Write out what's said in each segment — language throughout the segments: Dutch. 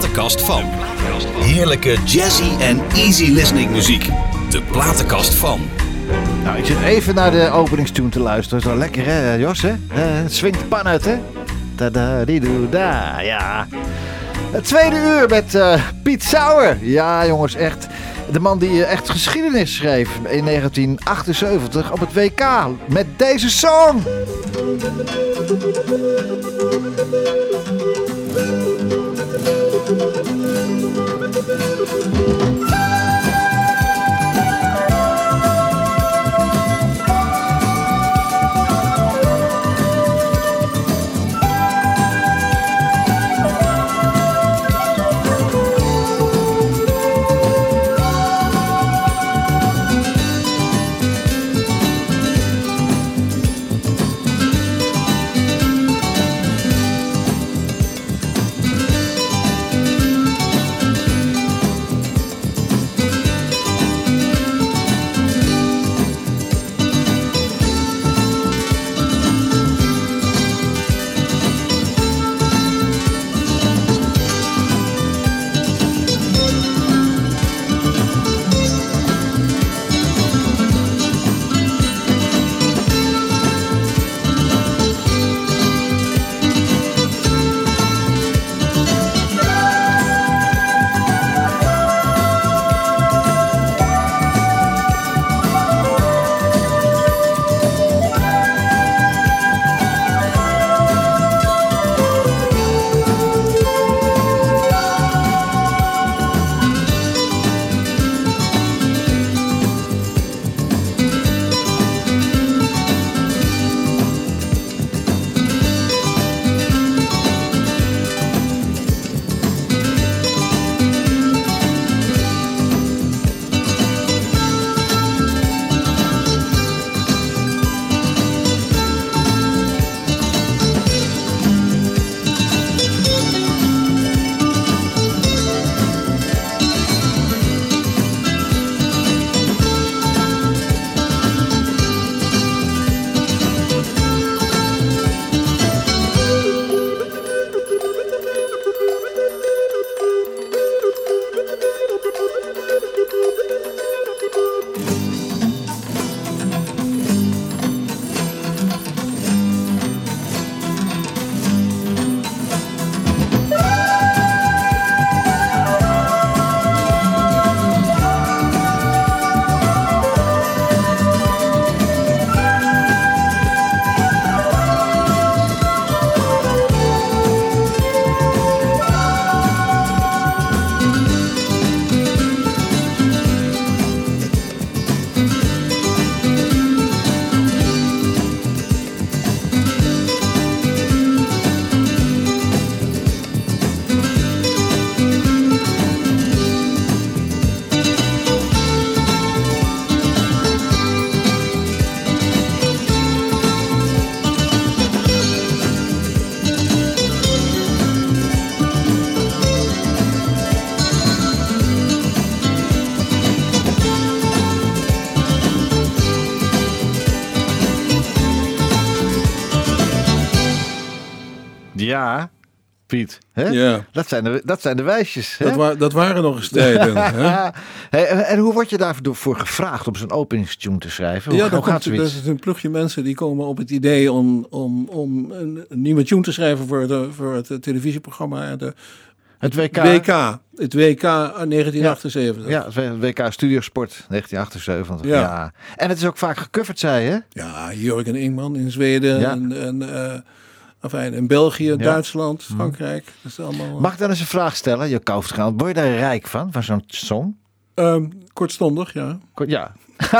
platenkast van. Heerlijke jazzy en easy listening muziek. De platenkast van. Nou, ik zit even naar de openingstune te luisteren. Zo lekker hè, Jos hè? Het swingt de pan uit hè? Da da di do da, ja. Het tweede uur met eh, Piet Sauer. Ja jongens, echt. De man die eh, echt geschiedenis schreef in 1978 op het WK. Met deze song. Ja, Piet. Hè? Ja. Dat, zijn de, dat zijn de wijsjes. Hè? Dat, wa dat waren nog eens tijden. hè? Hey, en, en hoe word je daarvoor gevraagd om zo'n openingstune te schrijven? Hoe, Ja, dan gaat komt, dat is een plugje mensen die komen op het idee om, om, om een, nieuwe tune te schrijven voor, de, voor het televisieprogramma. De Het WK. WK. Het WK 1978. Ja, het WK Studiosport 1978. Ja. Ja. En het is ook vaak gecoverd, zei je? Ja, Jurgen Ingman in Zweden. Ja. En, en, eh, enfin, in België, Duitsland, Frankrijk. Dat is allemaal... Mag ik dan eens een vraag stellen? Je gaan. Word je daar rijk van, van zo'n song? Ehm, kortstondig, ja. Ko- Ja.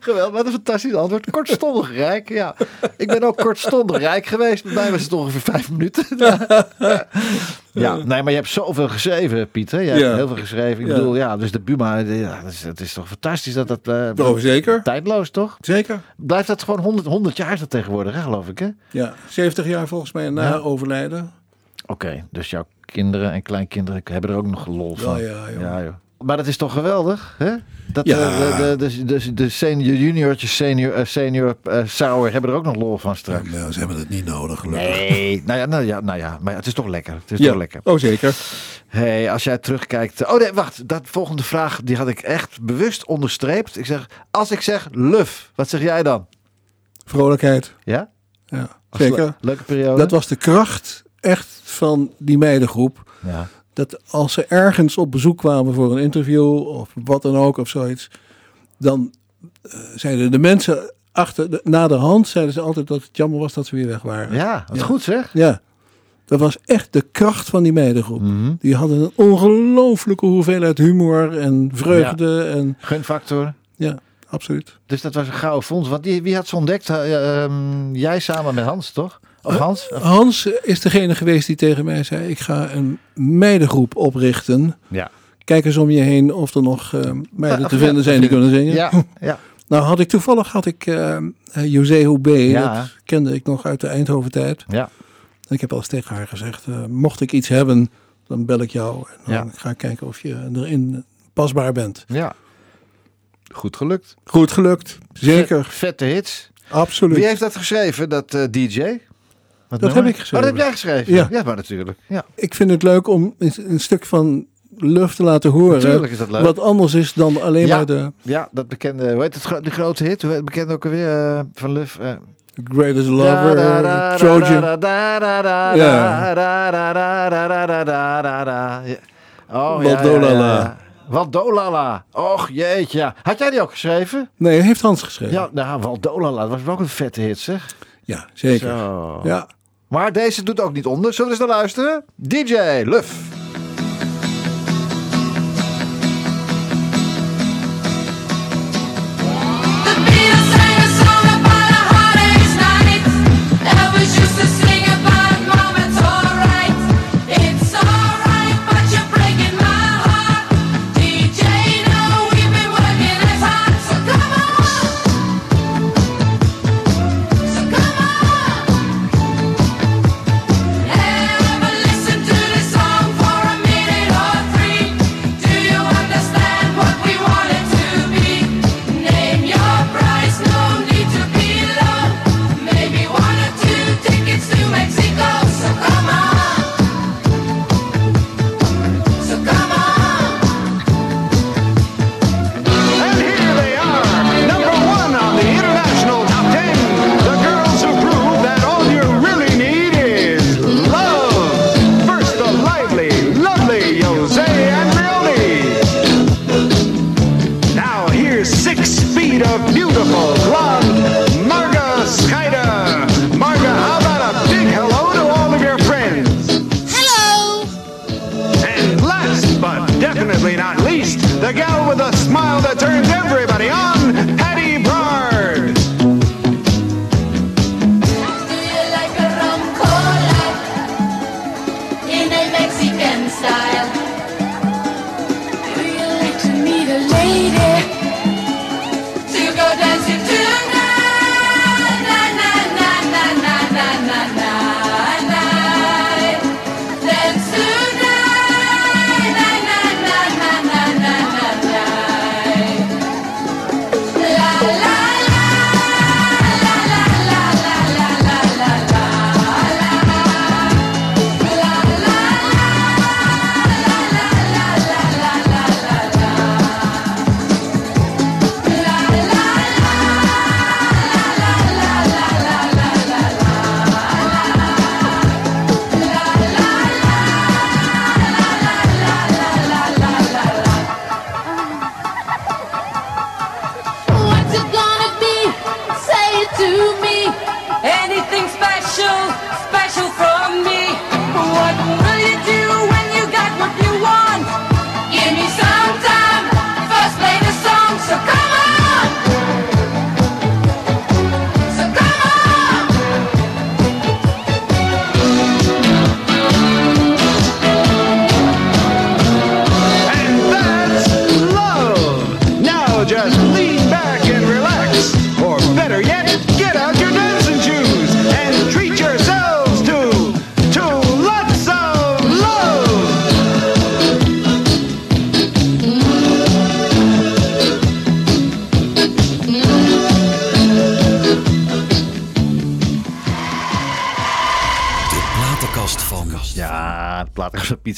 Geweldig, wat een fantastisch antwoord. Kortstondig rijk, ja. Ik ben ook kortstondig rijk geweest. Bij mij was het ongeveer vijf minuten. ja, nee, maar je hebt zoveel geschreven, Pieter. Je hebt Ja. heel veel geschreven. Ik Ja. bedoel, ja, dus de Buma, ja, dat is, het is toch fantastisch dat dat... eh, Oh, zeker. Tijdloos, toch? Zeker. Blijft dat gewoon 100, 100 jaar dat tegenwoordig, hè, geloof ik, hè? Ja, 70 jaar volgens mij na Ja. overlijden. Oké, dus jouw kinderen en kleinkinderen hebben er ook nog lol van. ja, joh. ja, joh. Maar dat is toch geweldig, hè? Dat Ja. eh, de, de, de, senior, juniortjes, senior, eh, senior eh, Sauer hebben er ook nog lol van straks. Nou, ze hebben het niet nodig, gelukkig. Nee, nou ja, nou ja, nou ja, maar het is toch lekker. Het is Ja. toch lekker. Oh, zeker. Hey, als jij terugkijkt. Oh nee, wacht. Dat volgende vraag die had ik echt bewust onderstreept. Ik zeg, als ik zeg luf, wat zeg jij dan? Vrolijkheid. Ja? Ja, le- zeker. leuke periode. Dat was de kracht echt van die meidengroep. Ja. Dat als ze ergens op bezoek kwamen voor een interview of wat dan ook of zoiets. Dan eh, zeiden de mensen achter, de, na de hand zeiden ze altijd dat het jammer was dat ze weer weg waren. Ja, wat Ja. goed zeg. Ja, dat was echt de kracht van die meidengroep. Mhm. Die hadden een ongelooflijke hoeveelheid humor en vreugde. En Gunfactor. ja, absoluut. Dus dat was een gouden fonds. Want die, wie had ze ontdekt? Eh, ehm, jij samen met Hans, toch? Of Hans? Of- Hans is degene geweest die tegen mij zei: Ik ga een meidengroep oprichten. Ja. Kijk eens om je heen of er nog eh, meiden te vinden zijn die kunnen zingen. Ja, ja. Nou had ik toevallig had ik eh eh, José Houbé, Ja. dat kende ik nog uit de Eindhoven tijd. ja. Ik heb al eens tegen haar gezegd, eh, mocht ik iets hebben, dan bel ik jou. En dan Ja. ga ik kijken of je erin pasbaar bent. ja. Goed gelukt. Goed gelukt, zeker, Vet- vette hits. absoluut. Wie heeft dat geschreven, dat eh, DJ? Dat, heb ik geschreven. Oh, dat heb jij geschreven? Ja. ja maar natuurlijk. Ja, Ik vind het leuk om een, stuk van Luf te laten horen. natuurlijk is dat leuk. Wat anders is dan alleen Ja. maar de Ja, dat bekende, hoe heet het, de grote hit? Hoe heet het bekende ook alweer eh, van Luf? eh, Greatest Lover, Trojan. Ja. Oh, Waldolala. Waldolala. Och, jeetje. Had jij die ook geschreven? Nee, heeft Hans geschreven. Ja, nou, Waldolala. Dat was ook een vette hit, zeg. Ja, zeker. Zo. Ja. Maar deze doet ook niet onder. Zullen we eens naar luisteren? DJ Luf.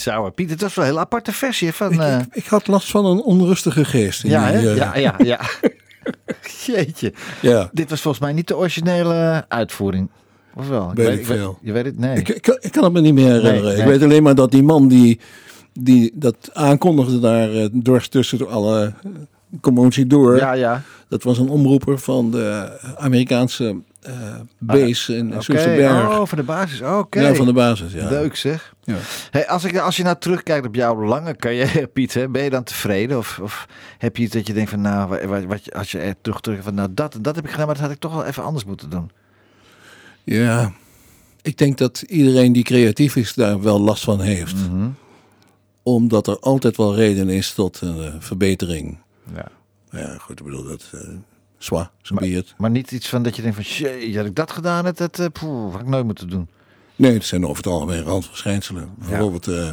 Van Piet het was wel een heel aparte versie van... Ik, eh, ik, ik had last van een onrustige geest. in ja, die, eh, ja, ja, ja. Jeetje. ja. Dit was volgens mij niet de originele uitvoering. Of wel? Weet ik veel. je weet het? Nee. Ik, ik, ik kan het me niet meer herinneren. Nee, Ik weet alleen maar dat die man die, die dat aankondigde daar eh, dwars tussen alle commotie door. ja, ja. Dat was een omroeper van de Amerikaanse eh base in Ah. Soesterberg. Oh, van de basis. Oké. Ja, van de basis, ja. Leuk zeg. Ja. Hey, als, ik, als je nou terugkijkt op jouw lange carrière, Piet, hè, ben je dan tevreden? Of, of heb je iets dat je denkt van, nou, wat, als je er terug terug van, nou, dat, dat heb ik gedaan, maar dat had ik toch wel even anders moeten doen. Ja, ik denk dat iedereen die creatief is daar wel last van heeft. Mhm. Omdat er altijd wel reden is tot een eh, verbetering. Ja. Ja, goed, ik bedoel dat... eh Zwa, zo it. Maar niet iets van dat je denkt van, shit, had ik dat gedaan, het, het, eh, poeh, had ik nooit moeten doen. Nee, het zijn over het algemeen randverschijnselen. Bijvoorbeeld eh,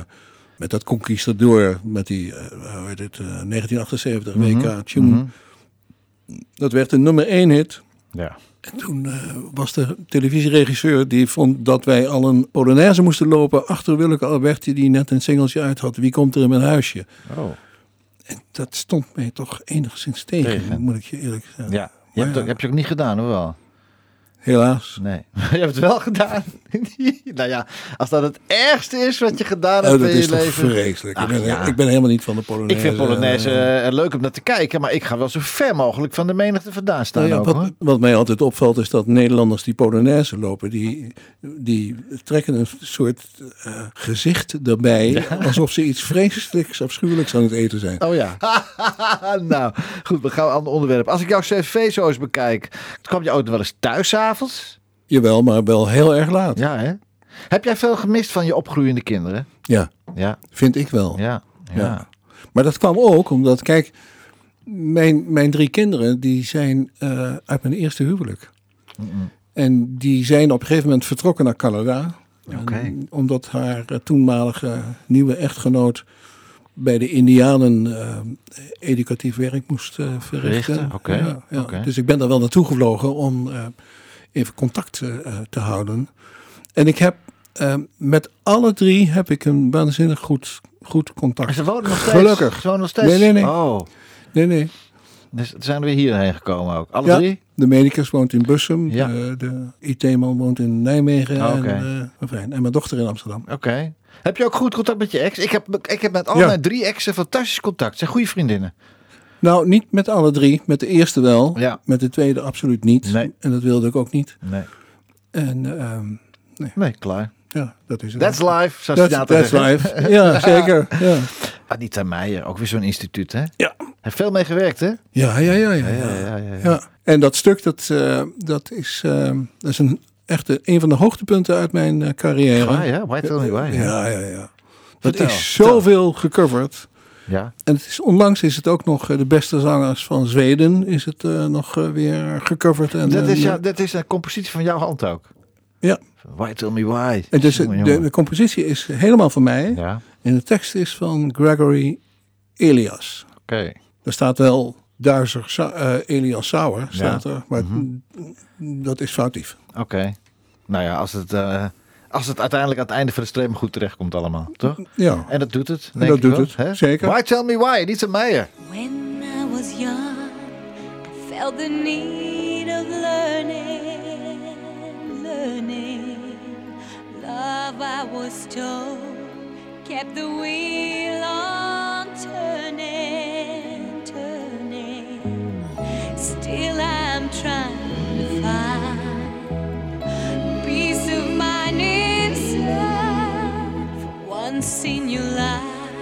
met dat Conquistador, met die, eh, hoe heet het, eh, 1978 WK tune. Dat werd een nummer één hit. Ja. En toen was de televisieregisseur die vond dat wij al een Polonaise moesten lopen achter Willeke Alberti die net een singeltje uit had. Wie komt er in mijn huisje? Oh. En dat stond mij toch enigszins tegen, Tegen. moet ik je eerlijk zeggen. Ja. Je hebt, ook- heb je ook niet gedaan, hoor wel? Helaas. Nee. je hebt het wel gedaan. nou ja, als dat het ergste is wat je gedaan hebt Oh, dat in je is toch leven. vreselijk. Ach, ik, ben, ja. ik ben helemaal niet van de Polonaise. Ik vind Polonaise eh, eh, leuk om naar te kijken, maar ik ga wel zo ver mogelijk van de menigte vandaan staan. Nou ja, ook, hoor. wat, wat mij altijd opvalt is dat Nederlanders die Polonaise lopen, die, die trekken een soort eh, gezicht erbij, alsof ze iets vreselijks, afschuwelijks aan het eten zijn. Oh ja. nou, goed, we gaan een ander onderwerp. Als ik jouw cv zo eens bekijk, kwam je ook nog wel eens thuis 's Jawel, maar wel heel erg laat. Ja, Ja, hè? Heb jij veel gemist van je opgroeiende kinderen? Ja, vind ik wel. ja, ja. Ja. Maar dat kwam ook omdat, kijk, mijn, mijn drie kinderen, die zijn eh, uit mijn eerste huwelijk. En die zijn op een gegeven moment vertrokken naar Canada. Omdat haar eh, toenmalige nieuwe echtgenoot bij de Indianen eh, educatief werk moest verrichten. Verrichten, oké, Ja, ja. oké. Dus ik ben daar wel naartoe gevlogen om even contact eh, eh, te houden. En ik heb eh, met alle drie heb ik een waanzinnig goed, goed contact. Maar ze wonen nog steeds? Gelukkig. Ze wonen nog steeds? Nee, nee, nee. Oh, Nee, nee. dus zijn we hierheen gekomen ook. Alle Ja. drie? De medicus woont in Bussum. Ja. De, de IT-man woont in Nijmegen. Oké. en, eh, mijn dochter in Amsterdam. Oké. Heb je ook goed contact met je ex? Ik heb, ik heb met al Ja. mijn drie exen fantastisch contact. Ze zijn goede vriendinnen. Nou, niet met alle drie. Met de eerste wel. Ja. Met de tweede absoluut niet. Nee. En dat wilde ik ook niet. Nee. En ehm, Nee, klaar. ja, dat is het. That's life, zoals That's, life. Ja, zeker. Ja, Anita Meijer, ook weer zo'n instituut, hè? Ja. Heeft veel mee gewerkt, hè? ja, ja. ja, ja, Ja, ja. ja, ja. ja. Ja. En dat stuk, dat, eh, dat is, eh, dat is een, echt een, van de hoogtepunten uit mijn eh, carrière. Waar, ja? Why tell me why? Ja, ja, ja. Dat is zoveel gecoverd. Ja. En het is, onlangs is het ook nog eh, de beste zangers van Zweden is het eh, nog eh, weer gecoverd. En, Dat is, ja, dat is een compositie van jouw hand ook. Ja. Why tell me why? en dus Jongen, de, jongen. de compositie is helemaal van mij. Ja, En de tekst is van Gregory Elias. oké. Er staat wel Duizer Elias Sauer, staat er, maar Mhm. dat is foutief. Oké. Nou ja, als het, als het uiteindelijk aan het einde van de stream goed terechtkomt allemaal, toch? Ja, En dat doet het. En denk dat ik doet wel, het, hè? zeker. Why tell me why? Anita Meijer. When I was young, I felt the need of learning, learning. Love, I was told, kept the wheel on turning, turning. Still, I'm trying once in your life,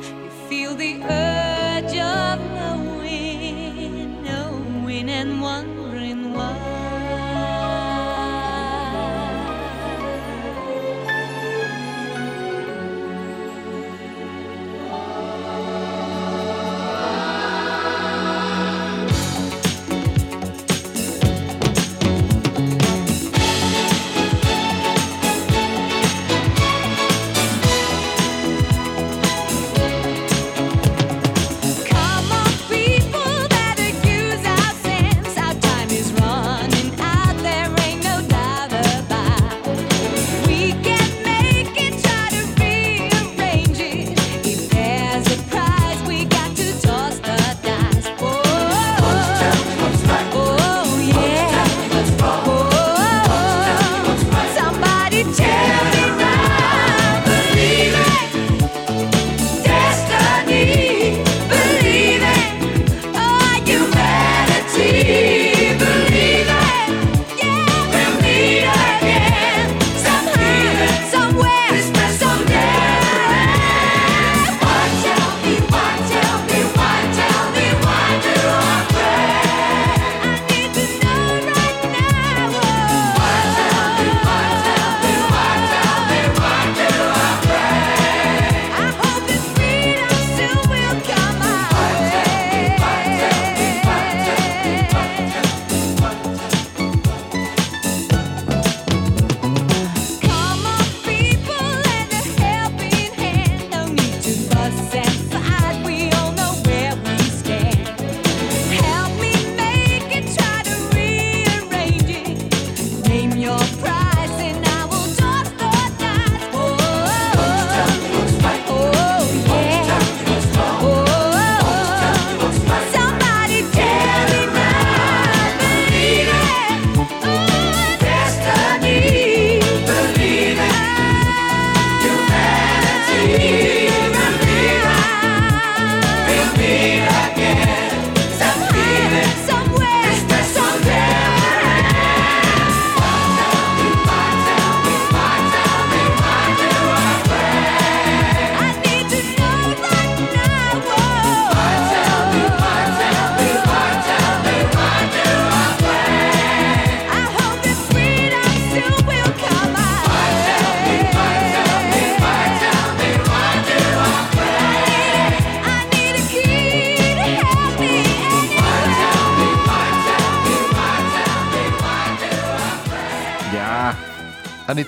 you feel the urge of knowing, knowing and wondering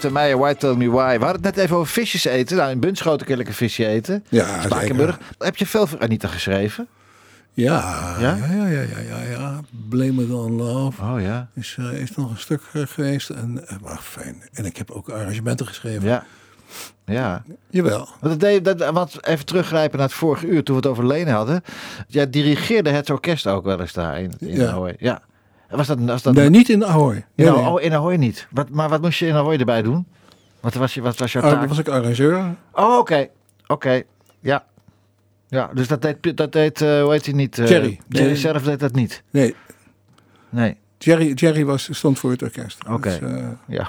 Anita Meijer, Why Tell Me Why. We hadden het net even over visjes eten. Nou, in Bunschoten kun je lekker visje eten. Ja, Spakenburg. zeker. Heb je veel voor Anita geschreven? Ja, Ja? ja, ja, ja, ja, ja. Blame It On Love Oh ja. is, eh, is nog een stuk eh, geweest. En, eh, maar fijn. En ik heb ook arrangementen geschreven. Ja. Ja. Jawel. Want, dat deed, dat, want even teruggrijpen naar het vorige uur toen we het over Lene hadden. Jij dirigeerde het orkest ook wel eens daar in, in Ja. Ja. Was dat, was dat Nee, niet in Ahoy. in, Nee, Ahoy, nee. oh, in Ahoy niet? Wat, maar wat moest je in Ahoy erbij doen? Wat was, je, wat was jouw Ah, taak? dan was ik arrangeur. Oh, oké. Oké. Ja. Ja, dus dat deed, dat deed eh, hoe heet hij niet? eh, Jerry. Jerry Nee. zelf deed dat niet. Nee, Nee. Jerry, Jerry was, stond voor het orkest. Oké. Dus, eh, Ja.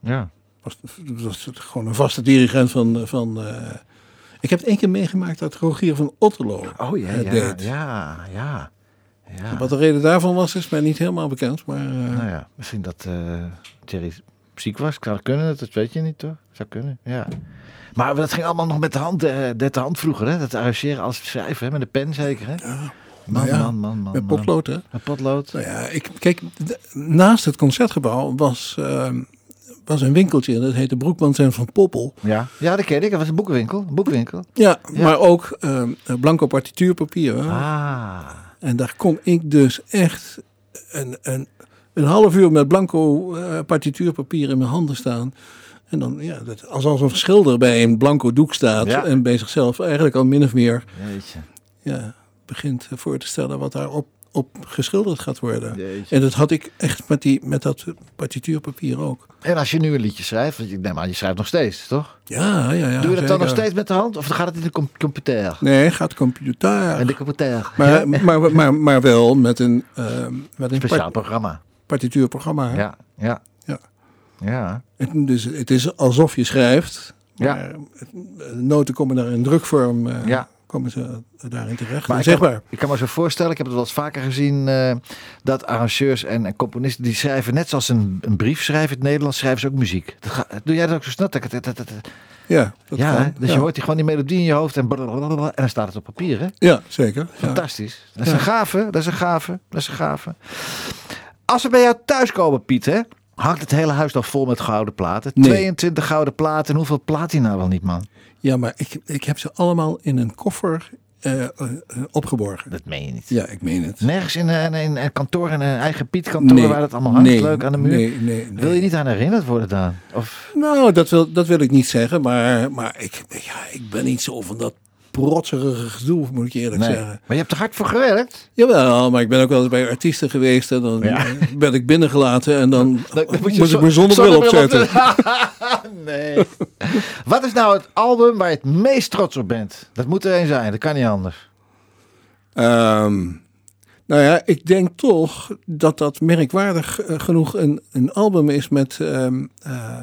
Ja. was, was gewoon een vaste dirigent van... van eh, ik heb het één keer meegemaakt dat Rogier van Otterlo Oh ja, ja, deed. ja, ja. Ja. Wat de reden daarvan was, is mij niet helemaal bekend. Maar eh, Nou ja, misschien dat eh, Jerry ziek was. Kan kunnen, dat weet je niet toch? Zou kunnen, ja. Maar dat ging allemaal nog met de hand, eh, met de hand vroeger, hè? Dat arrangeren, alles schrijven, hè? Met de pen zeker, hè? Man, nou ja, man, man, man. met potlood, hè? Met potlood. Nou ja, ik, kijk, naast het concertgebouw was, eh, was een winkeltje. Dat heette Broekmans en Van Poppel. Ja. ja, dat ken ik. Dat was een boekenwinkel. Een boekenwinkel. Ja, Ja. maar ook eh, blanco partituurpapier. hè. Ah. En daar kon ik dus echt een, een, een half uur met blanco eh, partituurpapier in mijn handen staan. En dan, ja, dat, alsof een schilder bij een blanco doek staat Ja. en bij zichzelf eigenlijk al min of meer Jeetje. ja, begint voor te stellen wat daarop op geschilderd gaat worden. Jeetje. En dat had ik echt met, die, met dat partituurpapier ook. En als je nu een liedje schrijft, want ik neem aan, je schrijft nog steeds, toch? Ja, ja, ja. Doe je dat dan nog steeds met de hand? Of gaat het in de com- computer? Nee, gaat computer. En de computer. Maar, Ja? maar, maar, maar wel met een, ehm met een Speciaal part- programma. partituurprogramma. hè. Ja, ja. Ja. Ja. Het- Dus het is alsof je schrijft. Ja. Maar de noten komen daar in drukvorm. eh, Ja. Komen ze daarin terecht. Maar zeg maar. ik kan me zo voorstellen, ik heb het wel eens vaker gezien, eh, dat arrangeurs en, en componisten die schrijven, net zoals een, een brief schrijven in het Nederlands, schrijven ze ook muziek. Ga- doe jij dat ook zo snel? Ja, dat Ja, dus ja. je hoort die gewoon die melodie in je hoofd en, en dan staat het op papier. Hè? Ja, zeker. Ja. Fantastisch. Dat is een gave, dat is een gave, dat is een gave. Als we bij jou thuis komen, Piet, hè, hangt het hele huis nog vol met gouden platen. Nee. 22 gouden platen. En hoeveel platina wel niet, man? Ja, maar ik, ik heb ze allemaal in een koffer eh, eh, eh, opgeborgen. Dat meen je niet. Ja, ik meen het. Nergens in een, in een kantoor, in een eigen Piet-kantoor waar dat allemaal hangt, nee, leuk aan de muur. Nee, nee, nee. Wil je niet aan herinnerd worden dan? Of, Nou, dat wil, dat wil ik niet zeggen. Maar, maar ik, ja, ik ben niet zo van dat protserige gedoe, moet ik je eerlijk nee. zeggen. Maar je hebt er hard voor gewerkt? Jawel, maar ik ben ook wel eens bij artiesten geweest. En dan Ja. werd ik binnengelaten en dan, Dan moet moest je ik mijn zonnebril opzetten. nee. Wat is nou het album waar je het meest trots op bent? Dat moet er een zijn, dat kan niet anders. Ehm, nou ja, ik denk toch dat dat merkwaardig eh, genoeg een, een album is met, ehm, eh,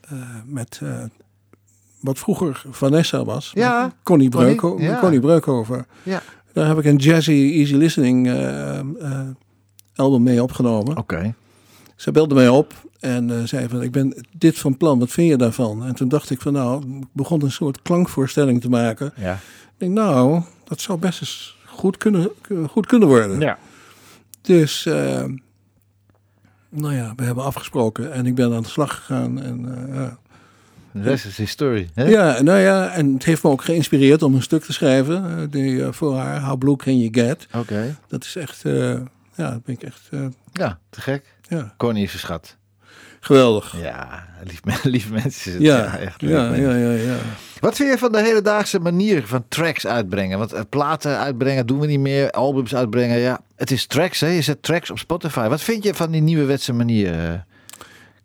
eh, met wat vroeger Vanessa was. Ja, Connie, Connie, Breuko, ja. Connie Breukhoven. Ja. Daar heb ik een jazzy easy listening eh, eh, album mee opgenomen. Oké. Ze belde mij op en eh, zei van ik ben dit van plan, wat vind je daarvan? En toen dacht ik van nou, ik begon een soort klankvoorstelling te maken. Ja. Ik denk nou, dat zou best eens goed kunnen, goed kunnen worden. ja. Dus, nou ja, we hebben afgesproken en ik ben aan de slag gegaan. En, eh, ja. De rest is historie. Hè? ja, nou ja, en het heeft me ook geïnspireerd om een stuk te schrijven. eh, die, eh, voor haar, How Blue Can You Get? Oké. Dat is echt, eh, ja, dat ben ik echt, Ja, te gek. ja, Connie is een schat. geweldig. Ja, lief, lieve mensen. het. Ja, echt leuk. ja, ja, ja, ja. Wat vind je van de hedendaagse manier van tracks uitbrengen? Want platen uitbrengen doen we niet meer, albums uitbrengen. Ja, het is tracks, hè? Je zet tracks op Spotify. Wat vind je van die nieuwe wetse manier?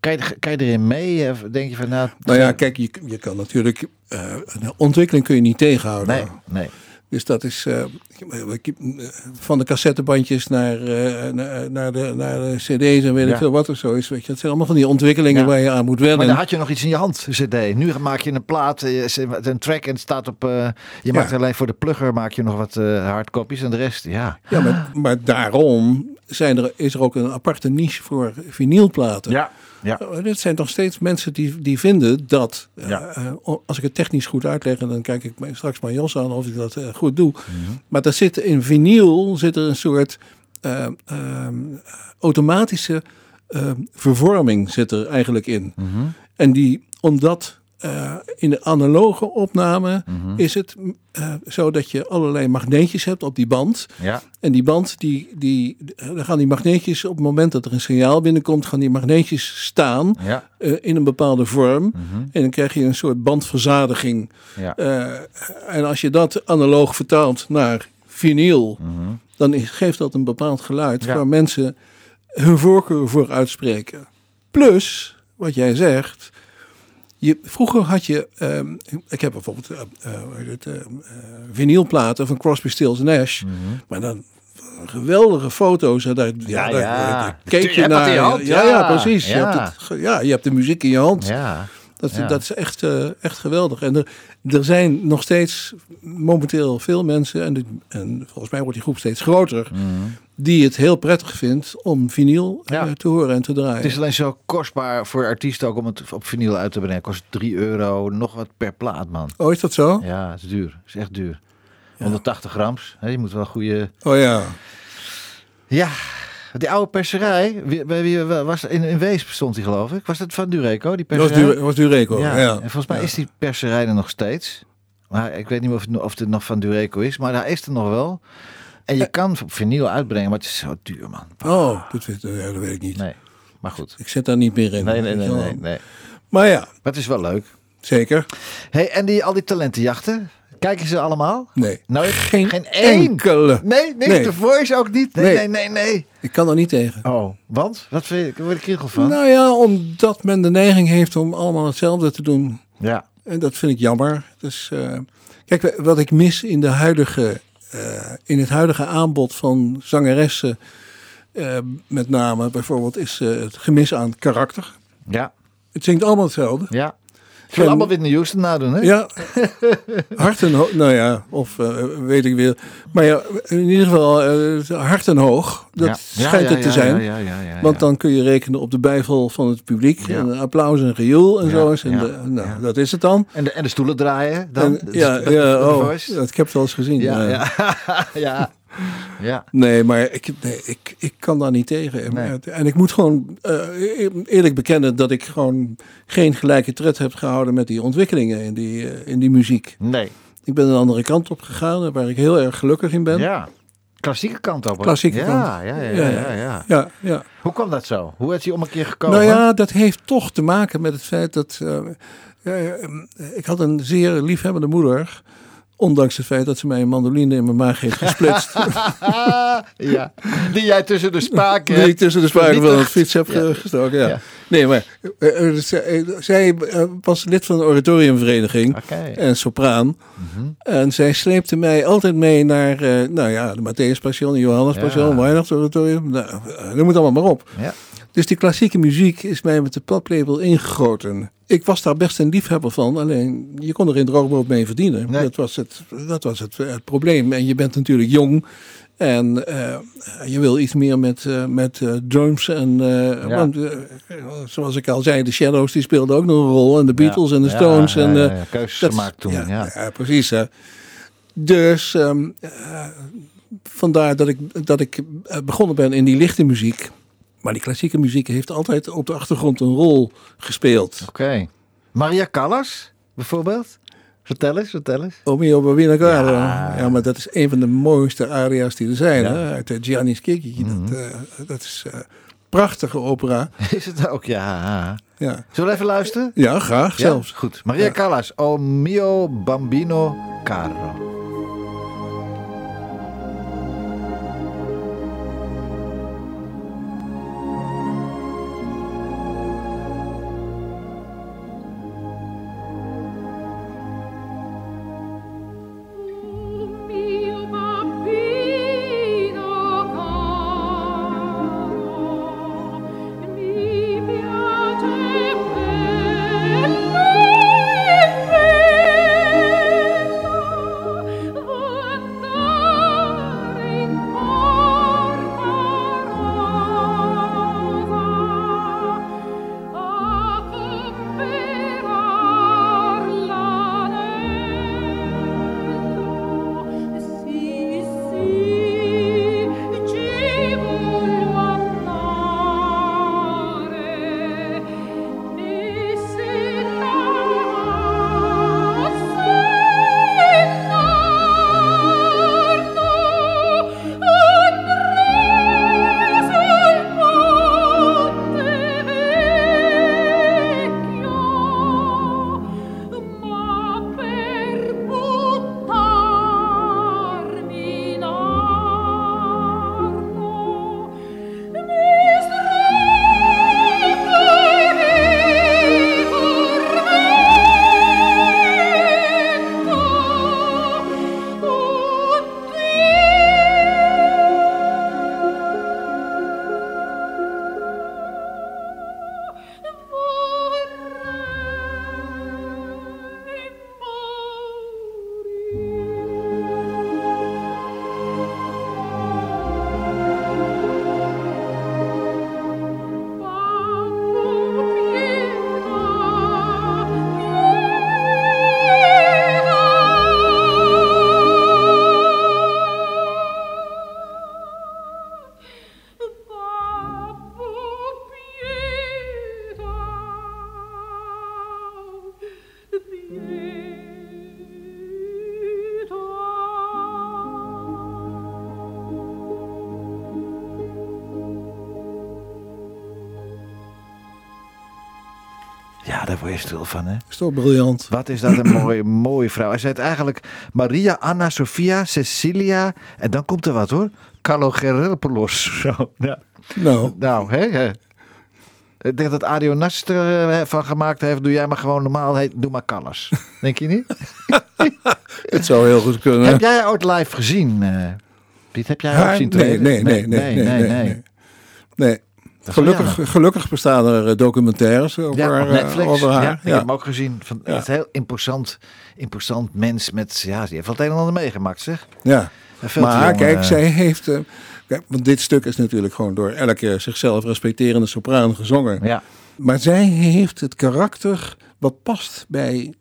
Eh? Kan je, kan je erin mee? Of denk je van, nou... Nou ja, kijk, je, je kan natuurlijk, eh, een ontwikkeling kun je niet tegenhouden. Nee, nee. Dus dat is eh, van de cassettebandjes naar, eh, naar, naar de, naar de cd's en weet Ja. ik veel wat of zo is. Weet je. Het zijn allemaal van die ontwikkelingen Ja. waar je aan moet Maar wennen. dan had je nog iets in je hand, cd. Nu maak je een plaat, eh, een track en het staat op... eh, je maakt alleen voor de plugger maak je nog wat eh hardcopies en de rest, ja. Ja, maar, maar daarom zijn er, is er ook een aparte niche voor vinylplaten. Ja, ja. Dit zijn nog steeds mensen die, die vinden dat, Ja. uh, als ik het technisch goed uitleg, en dan kijk ik straks maar Jos aan of ik dat uh, goed doe. Mhm. Maar daar zit in vinyl zit er een soort uh, um, automatische eh, vervorming zit er eigenlijk in. Mhm. En die, omdat eh, in de analoge opname Mhm. is het eh, zo dat je allerlei magneetjes hebt op die band. Ja. En die band, die, die, dan gaan die magneetjes op het moment dat er een signaal binnenkomt, gaan die magneetjes staan Ja. eh, in een bepaalde vorm. Mhm. En dan krijg je een soort bandverzadiging. Ja. Eh, en als je dat analoog vertaalt naar vinyl, Mhm. dan is- geeft dat een bepaald geluid Ja. waar mensen hun voorkeur voor uitspreken. Plus, wat jij zegt, je, vroeger had je, ehm, ik heb bijvoorbeeld eh, eh, het, eh, eh, vinylplaten van Crosby, Stills Nash, maar dan geweldige foto's. En daar, ja, Mhm. Ja, daar, ja. daar keek Je je hebt het naar. in je hand, ja, ja. ja, precies. Je, Ja. hebt het, ge- ja, je hebt de muziek in je hand. Ja. Dat, Ja. dat is echt, eh, echt geweldig. En er, er zijn nog steeds momenteel veel mensen, en, dit- en volgens mij wordt die groep steeds groter, Mhm. die het heel prettig vindt om vinyl eh, Ja. te horen en te draaien. Het is alleen zo kostbaar voor artiesten ook om het op vinyl uit te brengen. Het kost 3 euro, nog wat per plaat, man. Oh, is dat zo? Ja, het is duur. Het is echt duur. 180 grams. Je moet wel een goede... Oh ja. Ja, die oude perserij. Bij wie was in, in Weesp stond die, geloof ik. Was dat van Dureco, die Dat was, perserij? du was Dureco. ja. Ja. En volgens mij Ja. is die perserij er nog steeds. Maar ik weet niet of het, of het nog van Dureco is. Maar daar is er nog wel. En je kan op vinyl uitbrengen, maar het is zo duur, man. Oh, dat weet, dat weet ik niet. Nee, maar goed. Ik zit daar niet meer in. Nee, nee, nee, nee. Maar ja, Maar het is wel leuk. zeker. Hey, en die, al die talentenjachten, kijken ze allemaal? Nee. Nooit? Geen, Geen enkele. Nee, nee, Nee. de Voice ook niet? Nee, nee, Nee. nee, nee. Ik kan er niet tegen. Oh, want? Wat vind je, ik word ik kriegel van? Nou ja, omdat men de neiging heeft om allemaal hetzelfde te doen. Ja. En dat vind ik jammer. Dus, eh, kijk, wat ik mis in, de huidige, eh, in het huidige aanbod van zangeressen, eh, met name bijvoorbeeld, is het gemis aan karakter. Ja. Het zingt allemaal hetzelfde. Ja. Ik wil En- allemaal Whitney Houston nadoen, hè? Ja, hart en hoog. Nou ja, of eh, weet ik weer. Maar ja, in ieder geval eh, hart en hoog. Dat Ja. schijnt Ja, het te zijn. Want dan kun je rekenen op de bijval van het publiek. En applaus en gejoel en zo. En de, nou, dat is het dan. En de, en de stoelen draaien dan? En, ja, ja, oh, dat, ik heb het wel eens gezien. Ja, ja. ja. Nee, maar ik, nee, ik, ik kan daar niet tegen. Nee. En ik moet gewoon eh, eerlijk bekennen dat ik gewoon geen gelijke tred heb gehouden met die ontwikkelingen in die, eh, in die muziek. Nee. Ik ben een andere kant op gegaan, waar ik heel erg gelukkig in ben. Ja. Klassieke kant op. hoor. Klassieke ja, kant. Ja, ja, ja, ja, ja. Ja, ja. Hoe kwam dat zo? Hoe is hij om een keer gekomen? Nou ja, dat heeft toch te maken met het feit dat. eh, eh, ik had een zeer liefhebbende moeder. Ondanks het feit dat ze mij een mandoline in mijn maag heeft gesplitst. ja. Die jij tussen de spaken Die ik tussen de spaken van het fiets heb Ja. ge- gestoken. Ja. Ja. Nee, maar eh, eh, zij, eh, zij was lid van een oratoriumvereniging. En sopraan. Mhm. En zij sleepte mij altijd mee naar, nou ja, de Matthäus Passion, de Johannes Ja. Passion, Weihnachtsoratorium. Nou, noem het allemaal maar op. Ja. Dus die klassieke muziek is mij met de paplepel ingegoten. Ik was daar best een liefhebber van, alleen je kon er geen droogbrood mee verdienen. Nee. Dat was, het, dat was het, het probleem. En je bent natuurlijk jong en eh, je wil iets meer met, eh, met eh, drums. En, Ja. want, zoals ik al zei, de Shadows die speelden ook nog een rol. En de Beatles en de Stones. ja, en, ja, keuzes dat- gemaakt toen. Ja, precies. Hè. Dus ehm, eh, vandaar dat ik, dat ik begonnen ben in die lichte muziek. Maar die klassieke muziek heeft altijd op de achtergrond een rol gespeeld. Oké. Maria Callas, bijvoorbeeld? Vertel eens, vertel eens. O mio bambina cara. Ja. Ja. maar dat is een van de mooiste aria's die er zijn. Ja. Mhm. Hè? Uit de Gianni Schicchi. dat, eh, dat is eh prachtige opera. Is het ook? Ja. Ja, Zullen we even luisteren? ja graag Ja? zelfs. Goed. Maria. Callas, O mio bambino caro. Stil van, hè? Is toch briljant? Wat is dat een mooie, mooie vrouw. Hij zei het eigenlijk Maria, Anna, Sofia, Cecilia. En dan komt er wat hoor. Calogeropoulos. Zo, ja. Nou, Nou, hè, hè. Ik denk dat Adio Nast er eh, van gemaakt heeft. Doe jij maar gewoon normaal. Heet, doe maar Callas. Denk je niet? het zou heel goed kunnen. Heb jij ooit live gezien, eh, Piet? Heb jij Haar? ook zien nee, nee, nee, nee, nee, nee, nee. Nee. Gelukkig, gelukkig bestaan er eh, documentaires over, Ja, eh, Netflix. over haar. Ja, ik Ja. heb hem ook gezien. Van, heel imposant, imposant mens met... Ja, die heeft het een en ander meegemaakt, zeg. Ja. Maar jong, kijk, eh, zij heeft... kijk, want dit stuk is natuurlijk gewoon door elke zichzelf respecterende sopraan gezongen. Ja, Maar zij heeft het karakter wat past bij,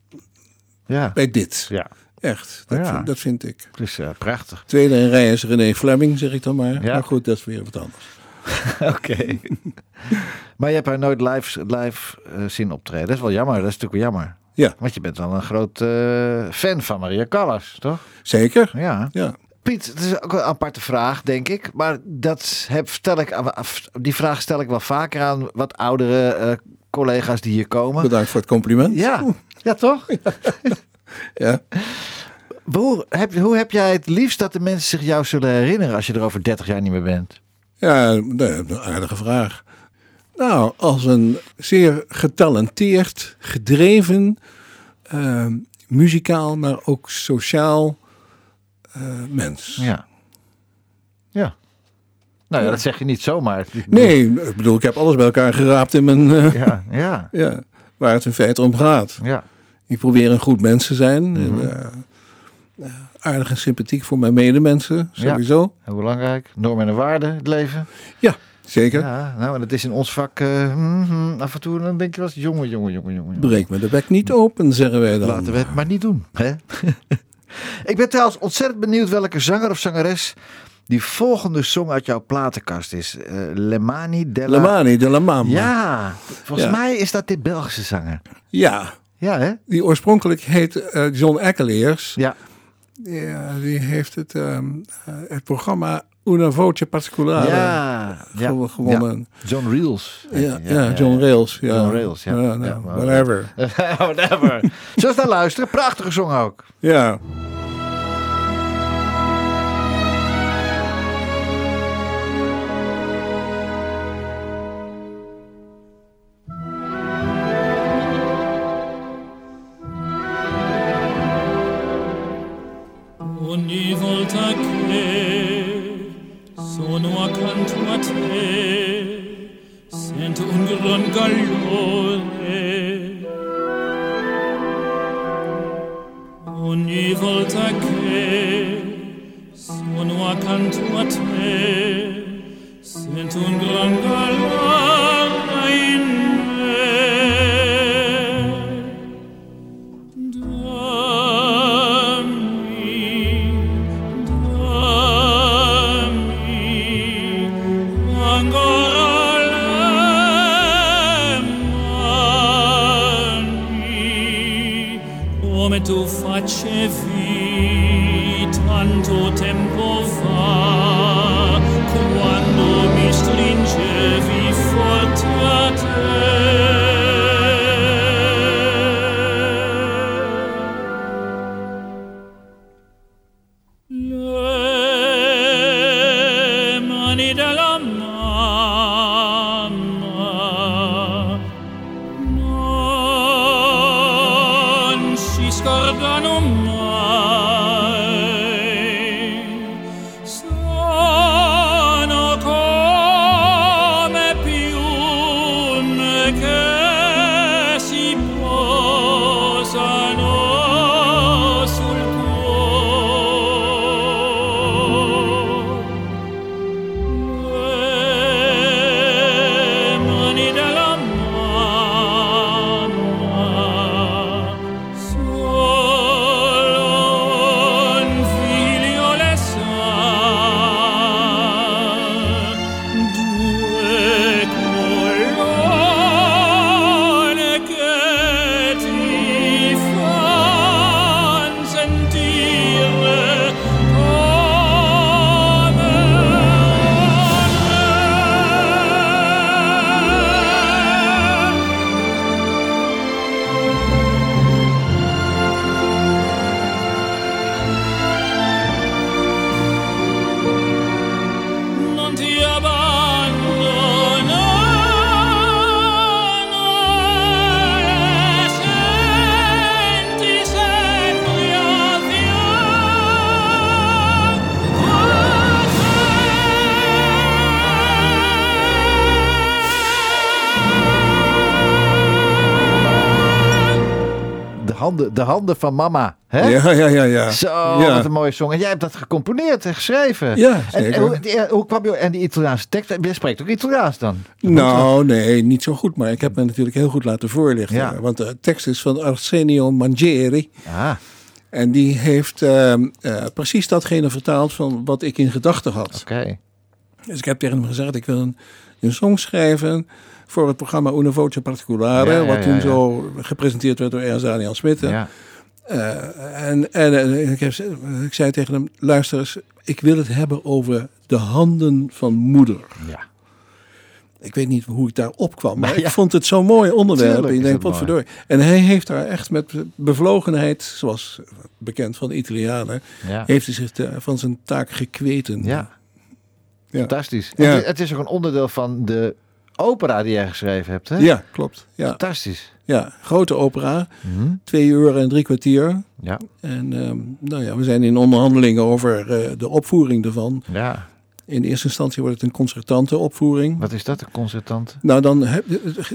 ja, bij dit. ja. Echt, dat, Ja. vind, dat vind ik. Het is prachtig. Tweede in rij is René Fleming, zeg ik dan maar. Ja. Maar goed, dat is weer wat anders. Oké. maar je hebt haar nooit live, live eh, zien optreden. Dat is wel jammer. Dat is natuurlijk wel jammer. Ja, Want je bent wel een groot eh, fan van Maria Callas, toch? zeker. Ja. Ja. Piet, het is ook een aparte vraag, denk ik. Maar dat heb, stel ik, die vraag stel ik wel vaker aan wat oudere eh, collega's die hier komen. Bedankt voor het compliment. Ja, ja toch? Ja. Hoe heb, hoe heb jij het liefst dat de mensen zich jou zullen herinneren als je er over 30 jaar niet meer bent? Ja, een aardige vraag. Nou, als een zeer getalenteerd, gedreven, eh, muzikaal, maar ook sociaal eh, mens. Ja. Ja. Nou ja, dat zeg je niet zomaar. Nee, ik bedoel, ik heb alles bij elkaar geraapt in mijn... eh, Ja, ja, ja, waar het in feite om gaat. ja. Ik probeer een goed mens te zijn. En, eh, aardig en sympathiek voor mijn medemensen, sowieso. Heel belangrijk. Normen en waarden, het leven. Ja, zeker. Ja, nou, en het is in ons vak eh, mhm, af en toe, dan denk je wel eens, jongen, jongen, jongen, jongen. Breek me de bek niet open, zeggen wij dan. Laten we het maar niet doen. Hè? ik ben trouwens ontzettend benieuwd welke zanger of zangeres die volgende song uit jouw platenkast is. Eh, Lemani Della... Lemani de la Mama. Ja, volgens Ja. mij is dat dit Belgische zanger. ja, Ja, hè? die oorspronkelijk heet eh, John Eckeleers. Ja. Ja, die heeft het, ehm, eh, het programma Una Voce Particolare Ja, ja. gewo- gewonnen. Ja. John Reels. Ja, ja, John Rails. Ja. John Rails, ja. nou, whatever. Whatever. Zullen we naar luisteren? Prachtige song ook. Ja. Calore. Ogni volta che sono accanto a te, handen, de handen van mama. Hè? Ja, ja, ja, ja. Zo, ja. wat een mooie song. En jij hebt dat gecomponeerd en geschreven. Ja, En, zeker. en hoe, die- hoe kwam je... En die Italiaanse tekst, jij spreekt ook Italiaans dan? Nou, nee, niet zo goed. Maar ik heb me natuurlijk heel goed laten voorlichten. Ja. Want de tekst is van Arsenio Mangieri. Ja, En die heeft ehm, eh, precies datgene vertaald van wat ik in gedachten had. oké. Dus ik heb tegen hem gezegd, ik wil een, een song schrijven voor het programma Una Voce. Ja, ja, wat toen zo gepresenteerd werd door Ernst Daniel Smit. Eh, en en ik, heb, ik zei tegen hem, luister eens, ik wil het hebben over de handen van moeder. ja. Ik weet niet hoe ik daar opkwam, maar Maar ik ja. vond het zo'n mooi onderwerp. Tuurlijk ik denk. En hij heeft daar echt met bevlogenheid, zoals bekend van de Italianen, Ja. heeft hij zich van zijn taak gekweten. Ja. Fantastisch. Ja. Het, is- het is ook een onderdeel van de opera die jij geschreven hebt, hè? Ja, klopt. Ja, Fantastisch. ja. grote opera, Mhm. twee uur en drie kwartier. Ja. En ehm, nou ja, we zijn in onderhandelingen over eh, de opvoering ervan. ja. In eerste instantie wordt het een concertante opvoering. Wat is dat, een concertant? Nou, dan heb,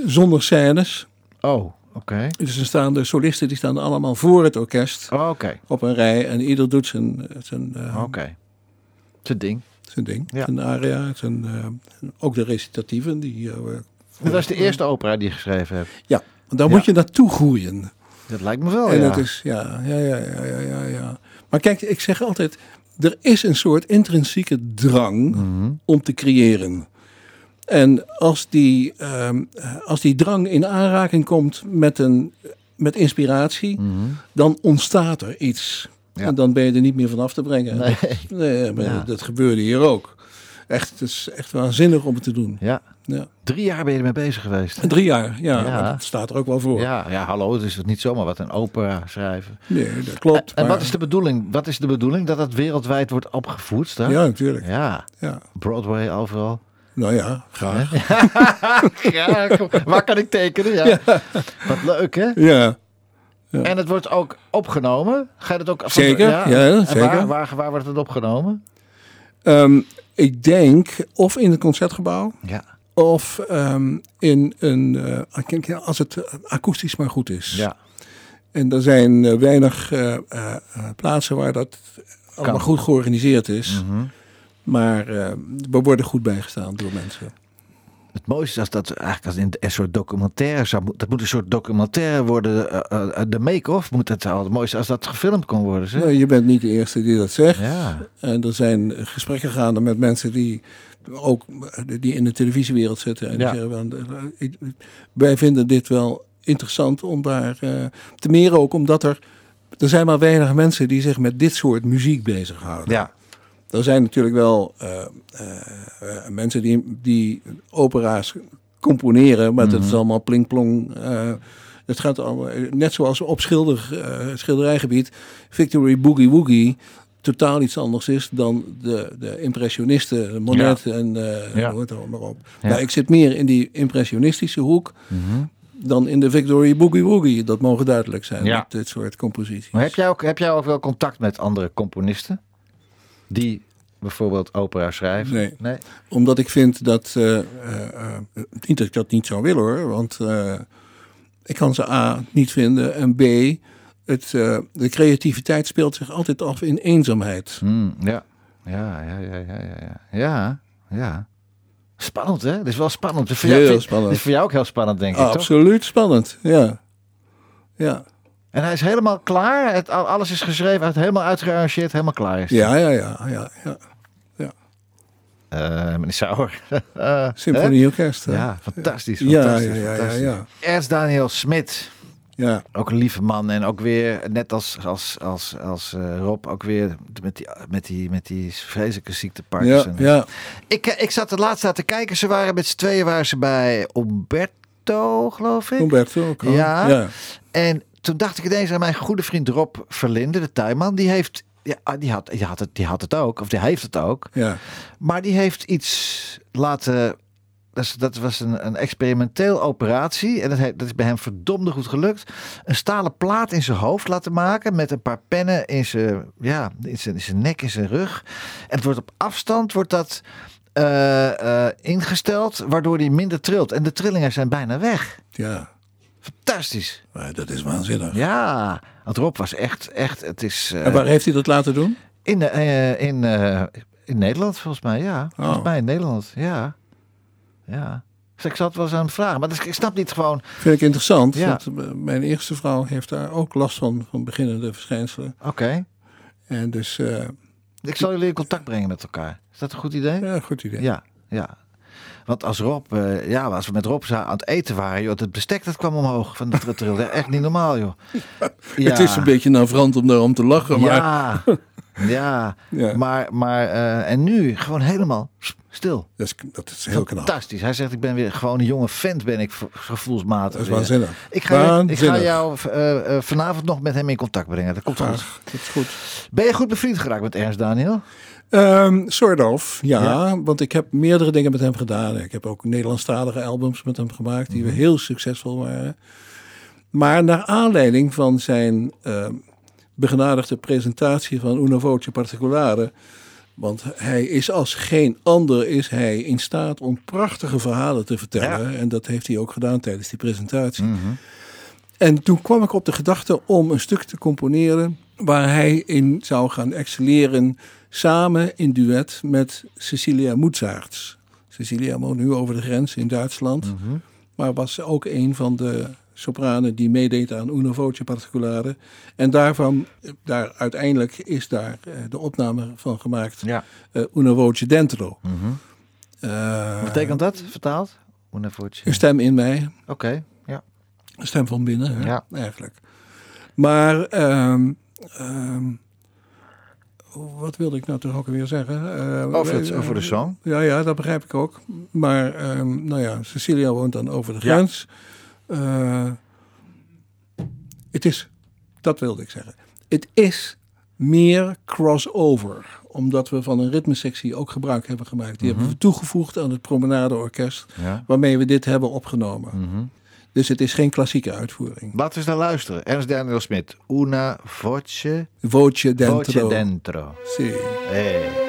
zonder scènes. Oh, oké. Dus er staan de solisten, die staan allemaal voor het orkest Oh, oké. op een rij. En ieder doet zijn, zijn, eh, Oké. Het ding. Zijn ding, Ja. zijn aria. Zijn, eh, ook de recitatieven. Die, eh, Dat was de eerste opera die je geschreven hebt. Ja, daar moet je naartoe groeien. Dat lijkt me wel, en ja. dat is, ja, ja, ja, ja, ja, ja, ja. Maar kijk, ik zeg altijd, er is een soort intrinsieke drang Mhm. om te creëren. En als die, ehm, eh, als die drang in aanraking komt met, een, met inspiratie, Mhm. dan ontstaat er iets. Ja. En dan ben je er niet meer van af te brengen. Nee. Nee, maar Ja. dat gebeurde hier ook. Echt, het is echt waanzinnig om het te doen. Ja. Ja. Drie jaar ben je ermee bezig geweest. Drie jaar, ja, dat staat er ook wel voor. Ja, ja, hallo, het is niet zomaar wat een opera schrijven. Nee, dat klopt. En maar- wat is de bedoeling? Wat is de bedoeling? Dat het wereldwijd wordt opgevoed? Daar? Ja, natuurlijk. Ja, Ja. Broadway overal. Nou ja, graag. kom, waar kan ik tekenen? Ja. Wat leuk, hè? Ja. En het wordt ook opgenomen. Ga je dat ook... van- Zeker, ja, En zeker. Waar, waar, waar wordt het opgenomen? Ehm, ik denk of in het concertgebouw Ja. of ehm, in een, eh, ja, als het eh, akoestisch maar goed is. Ja. En er zijn eh, weinig plaatsen waar dat allemaal goed georganiseerd is. Mhm. Maar eh, we worden goed bijgestaan door mensen. Het mooiste is als dat eigenlijk als in een soort documentaire zou moeten. Dat moet een soort documentaire worden. eh, eh, de make-off moet het al. Het mooiste als dat gefilmd kon worden. Zeg. Je bent niet de eerste die dat zegt. Ja. En er zijn gesprekken gaande met mensen die ook die in de televisiewereld zitten. En Ja. die zeggen, eh, wij vinden dit wel interessant om daar eh, te meer ook omdat er er zijn maar weinig mensen die zich met dit soort muziek bezighouden. Ja. Er zijn natuurlijk wel eh, eh, mensen die, die opera's componeren, maar dat is Mhm. allemaal plingplong. eh het gaat allemaal, net zoals op schilder, schilderijgebied, Victory Boogie Woogie totaal iets anders is dan de, de impressionisten, Monet en eh Ja. noem het allemaal op. Ja. Nou, ik zit meer in die impressionistische hoek Mhm. dan in de Victory Boogie Woogie. Dat mogen duidelijk zijn met dit soort composities. Maar heb jij, ook, heb jij ook wel contact met andere componisten? Die bijvoorbeeld opera schrijven? Nee. nee? Omdat ik vind dat. eh, eh, niet dat ik dat niet zou willen hoor. Want ik kan ze A niet vinden. En B. Het, de creativiteit speelt zich altijd af in eenzaamheid. Hmm, ja. Ja, ja, ja, ja, ja, ja. Ja, ja. Spannend, hè? Dit is wel spannend. Dit is voor jou, Heel vind- spannend. Dit is voor jou ook heel spannend, denk ik, toch? Absoluut spannend. Ja. Ja. En hij is helemaal klaar. Het, al- alles is geschreven, is helemaal uitgearrangeerd, helemaal klaar is. Ja, ja, ja, ja, ja. Eh, meneer Sauer. Eh, Symfonieorkest. Ja, fantastisch. Ja, fantastisch, ja, ja, ja, fantastisch. ja. Ernst Daniel Smit. Ja. Ook een lieve man. En ook weer, net als, als, als, als eh, Rob, ook weer met die, met die, met die vreselijke ziekte Ja, Parkinson. ja. Ik, ik zat er laatst aan te kijken. Ze waren met z'n tweeën waren ze bij Umberto, geloof ik. Humberto ook ja. En toen dacht ik ineens aan mijn goede vriend Rob Verlinde, de tuinman. Die heeft, ja, die had, die had, het, die had het ook, of die heeft het ook. ja. Maar die heeft iets laten. Dat, was een, een experimenteel operatie. En dat, dat is bij hem verdomde goed gelukt. Een stalen plaat in zijn hoofd laten maken. Met een paar pennen in zijn, ja, in zijn, in zijn nek, in zijn rug. En het wordt op afstand wordt dat, eh, eh, ingesteld. Waardoor hij minder trilt. En de trillingen zijn bijna weg. ja. Fantastisch. Maar dat is waanzinnig. Ja, want Rob was echt, echt, het is... eh, En waar heeft hij dat laten doen? in, eh, in, in Nederland volgens mij, ja. Volgens Oh. mij in Nederland, ja. Ja. Dus ik zat wel eens aan het vragen, maar dus, ik snap niet gewoon... Vind ik interessant. Ja. Want mijn eerste vrouw heeft daar ook last van, van beginnende verschijnselen. Oké, En dus, ik zal jullie in contact brengen met elkaar. Is dat een goed idee? ja, goed idee. Ja, ja. Want als Rob, eh, ja, als we met Rob aan het eten waren, joh, het bestek dat kwam omhoog van de. Echt niet normaal, joh. Ja. Het is een beetje navrant om daarom te lachen, maar Ja, ja. Ja. Maar, maar eh, en nu gewoon helemaal stil. dat, is, dat is heel knap. Fantastisch. Hij zegt, ik ben weer gewoon een jonge vent, ben ik gevoelsmatig. Dat is waanzinnig. Ik ga, ik ga jou eh, vanavond nog met hem in contact brengen. Dat komt goed. Dat is goed. Ben je goed bevriend geraakt met Ernst Daniel? Sort of, ja, Ja. Want ik heb meerdere dingen met hem gedaan. Ik heb ook Nederlandstalige albums met hem gemaakt die Mhm. heel succesvol waren. Maar naar aanleiding van zijn ehm begenadigde presentatie van Una Voce Particolare... Want hij is als geen ander is hij in staat om prachtige verhalen te vertellen. En dat heeft hij ook gedaan tijdens die presentatie. En toen kwam ik op de gedachte om een stuk te componeren waar hij in zou gaan excelleren samen in duet met Cecilia Moetsaerts. Cecilia woont nu over de grens in Duitsland, maar was ook een van de sopranen die meedeed aan Una Voce Particolare. En daarvan, daar uiteindelijk is daar eh, de opname van gemaakt, Ja. Una Voce Dentro. Eh, Wat betekent dat, vertaald? Una voce. Een stem in mij, Oké, ja. een stem van binnen, hè, Ja. eigenlijk. Maar, ehm, ehm, wat wilde ik nou toch ook weer zeggen? Eh, Over, het, eh, over de song. Ja, ja, dat begrijp ik ook. Maar, ehm, nou ja, Cecilia woont dan over de grens. Eh, het is, dat wilde ik zeggen. Het is meer crossover. Omdat we van een ritmesectie ook gebruik hebben gemaakt. Die hebben we toegevoegd aan het Promenadeorkest. Ja. Waarmee we dit hebben opgenomen. Dus het is geen klassieke uitvoering. Laten we eens naar luisteren. Ernst Daniel Smit. Una voce, Voce dentro. voce dentro. Sì. Hey.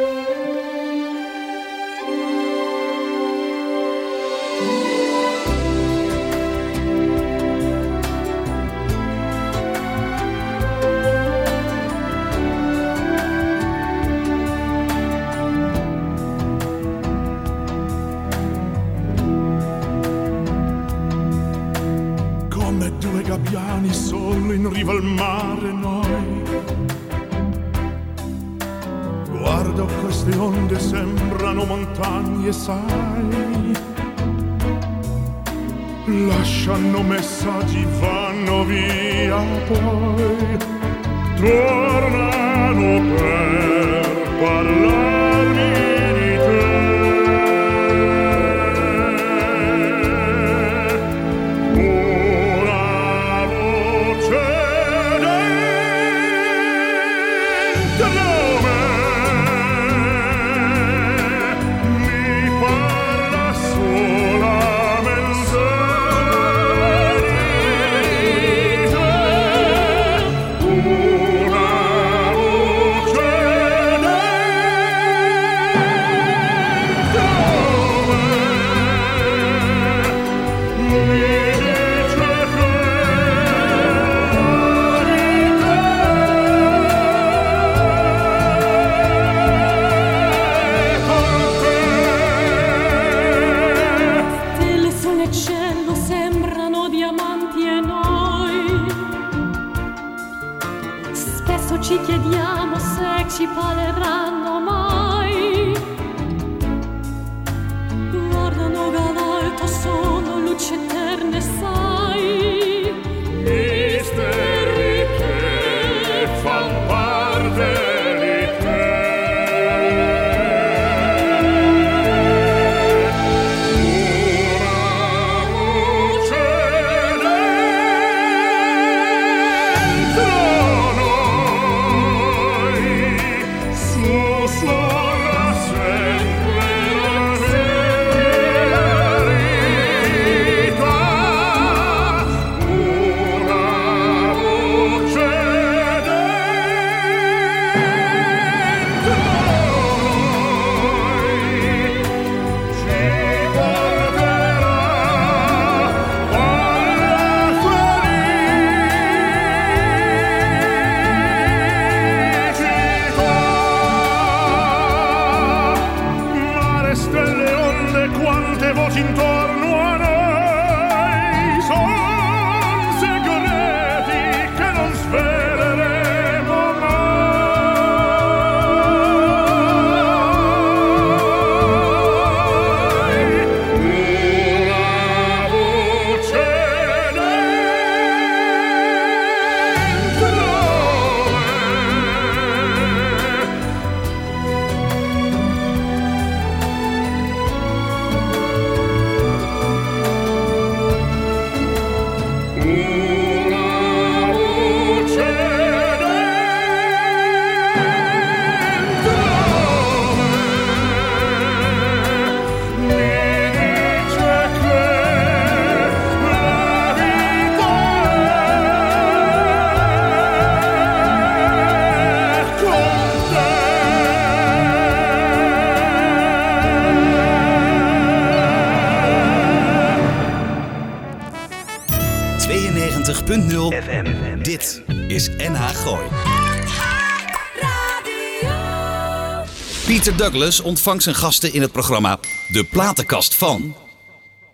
Pieter Douglas ontvangt zijn gasten in het programma De Platenkast van...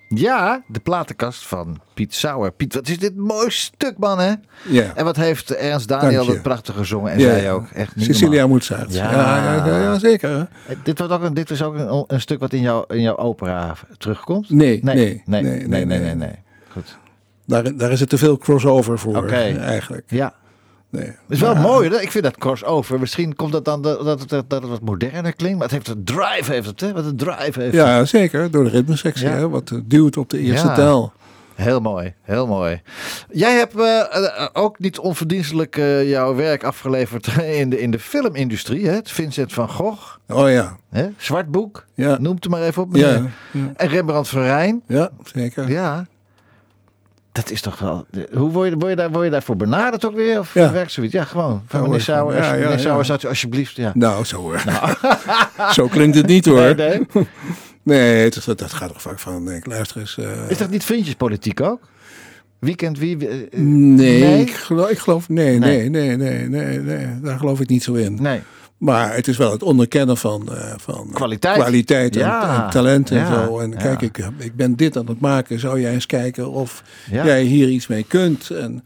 Ja, de platenkast van Piet Sauer. Piet, wat is dit mooi stuk, man, hè? Ja. En wat heeft Ernst Daniel dat prachtig gezongen. En Ja, zij ook. Echt niet Cecilia. Moetsaert. Ja. Ja, ja, ja, zeker. hè? Eh, Dit, wordt ook een, dit is ook een, een stuk wat in, jouw in jouw opera terugkomt? Nee, Nee, nee, nee, nee, nee, nee, nee, nee. nee. Goed. Daar, daar is het te veel crossover voor, Oké. eh, eigenlijk. Ja. Nee. Het is wel mooi, hè? ik vind dat crossover. Misschien komt dat dan dat, dat, het- dat het wat moderner klinkt. Maar het heeft een drive, heeft het, hè? Wat een drive heeft het. Ja, zeker. Door de ritmesectie, Ja. hè, wat eh, duwt op de eerste Ja. tel. Heel mooi, heel mooi. Jij hebt eh, ook niet onverdienstelijk jouw werk afgeleverd in de, in de filmindustrie. Hè? Vincent van Gogh, Oh ja. hè? Zwart Boek, Ja. noem het maar even op. meneer. Ja. En Rembrandt van Rijn. ja, zeker. Ja. Dat is toch wel... Hoe word je, word je, daar, word je daarvoor benaderd ook weer? Of Ja. werkt zoiets? Ja, gewoon. Van meneer. Sauer, Ja, ja, alsjeblieft... Ja. Nou, zo hoor. zo klinkt het niet hoor. Nee, Nee, nee. het is- dat, dat gaat toch vaak van, ik, luister eens. eh, Is dat niet vriendjespolitiek ook? Wie kent wie? eh, nee, Nee? Ik, geloof, ik geloof, Nee. nee, nee, nee, nee, nee, daar geloof ik niet zo in. Nee. Maar het is wel het onderkennen van, eh, van Kwaliteit. kwaliteit en, Ja. en talent en Ja. zo. En Ja. kijk, ik, ik ben dit aan het maken. Zou jij eens kijken of jij hier iets mee kunt? En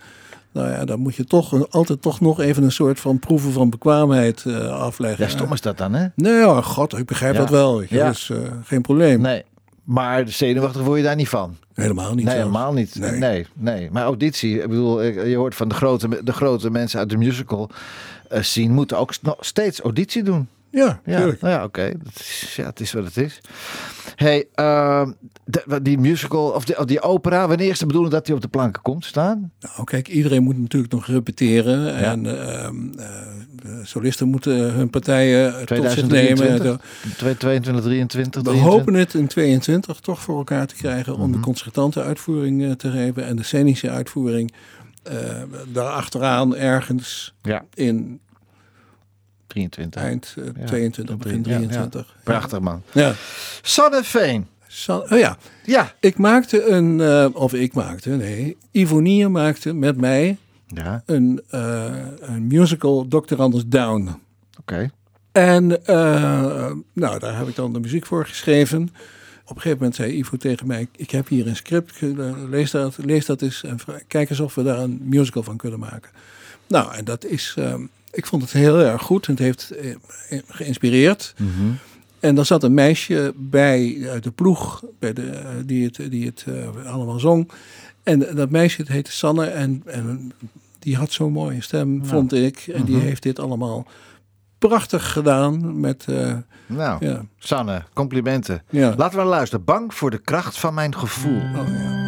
nou ja, dan moet je toch altijd toch nog even een soort van proeven van bekwaamheid eh, afleggen. Ja, stom is dat dan, hè? Nee, ja, god, ik begrijp dat wel. is eh, geen probleem. Nee. Maar de zenuwachtig word je daar niet van. Helemaal niet. nee, zelfs. helemaal niet. Nee. Nee. nee, Maar auditie, ik bedoel, je hoort van de grote, de grote mensen uit de musical eh, scene moeten ook nog steeds auditie doen. Ja, Ja, tuurlijk. nou ja, oké. Ja, het is wat het is. hey, ehm, de- die musical of die, of die opera, wanneer is de bedoeling dat die op de planken komt staan? Nou, kijk, iedereen moet natuurlijk nog repeteren. En ehm, eh, solisten moeten hun partijen tot zich 2023? nemen. 22, 23, We 23? hopen het in 22 toch voor elkaar te krijgen om de concertante uitvoering eh, te geven en de scenische uitvoering eh daarachteraan ergens Ja, in 23. eind eh, Ja, 22, begin Ja, ja. 23. Prachtig man. Ja. Sanne Veen. San- oh ja, Ja. ik maakte een, eh, of ik maakte, nee, Ivonier maakte met mij een, eh, een musical Dr. Anders Down. oké. En eh, nou, daar heb ik dan de muziek voor geschreven. Op een gegeven moment zei Ivo tegen mij: Ik heb hier een script, eh, lees dat, lees dat eens en kijk eens of we daar een musical van kunnen maken. Nou, en dat is, eh, ik vond het heel erg goed. Het heeft eh, geïnspireerd. En er zat een meisje bij uit de ploeg bij de, eh, die het, die het eh, allemaal zong. En dat meisje het heette Sanne en, en die had zo'n mooie stem, vond ik. En die heeft dit allemaal prachtig gedaan met... eh, Nou, ja, Sanne, complimenten. ja. Laten we luisteren. Bang voor de kracht van mijn gevoel. Oh, ja.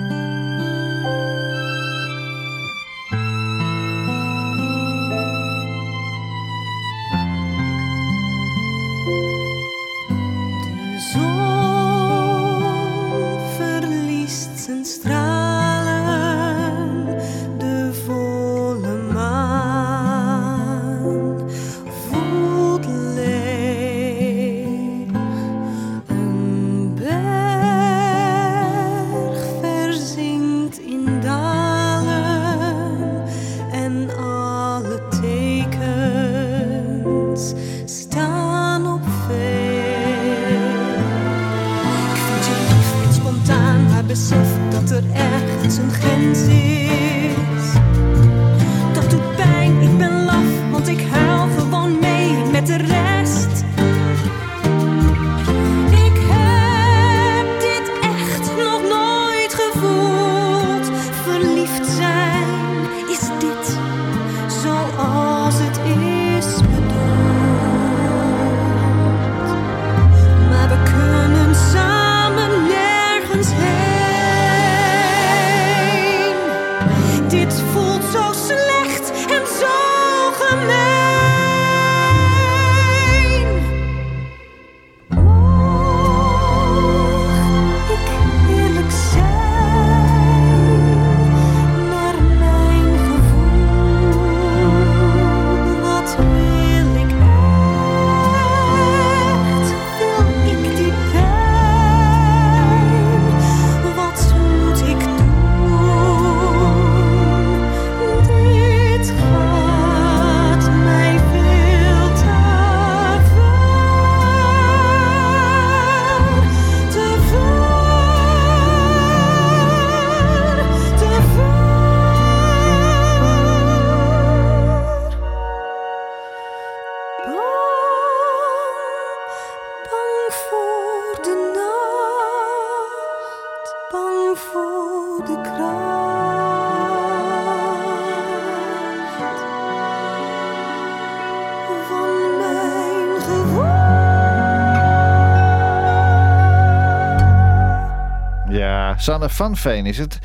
Sanne van Veen is het.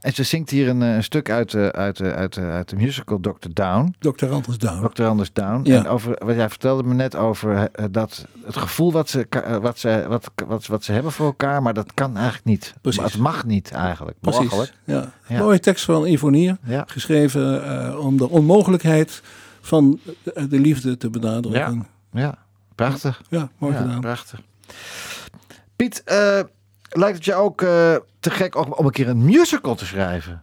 En ze zingt hier een, eh, een stuk uit, de- uit, de- uit, de- uit de musical Dr. Down. Dr. Anders Down. Dr. Anders Down. Ja. En over, wat jij vertelde me net over eh, dat het gevoel wat ze, eh, wat, ze, wat, wat, wat ze hebben voor elkaar, maar dat kan eigenlijk niet. Precies. Maar het mag niet eigenlijk. Precies. Ja. Ja. Mooie tekst van Ivonier. Ja. Geschreven eh, om de onmogelijkheid van de, de liefde te benadrukken. Ja, prachtig. Ja, mooi ja, gedaan. prachtig. Piet, eh, lijkt het je ook eh, te gek om, om een keer een musical te schrijven?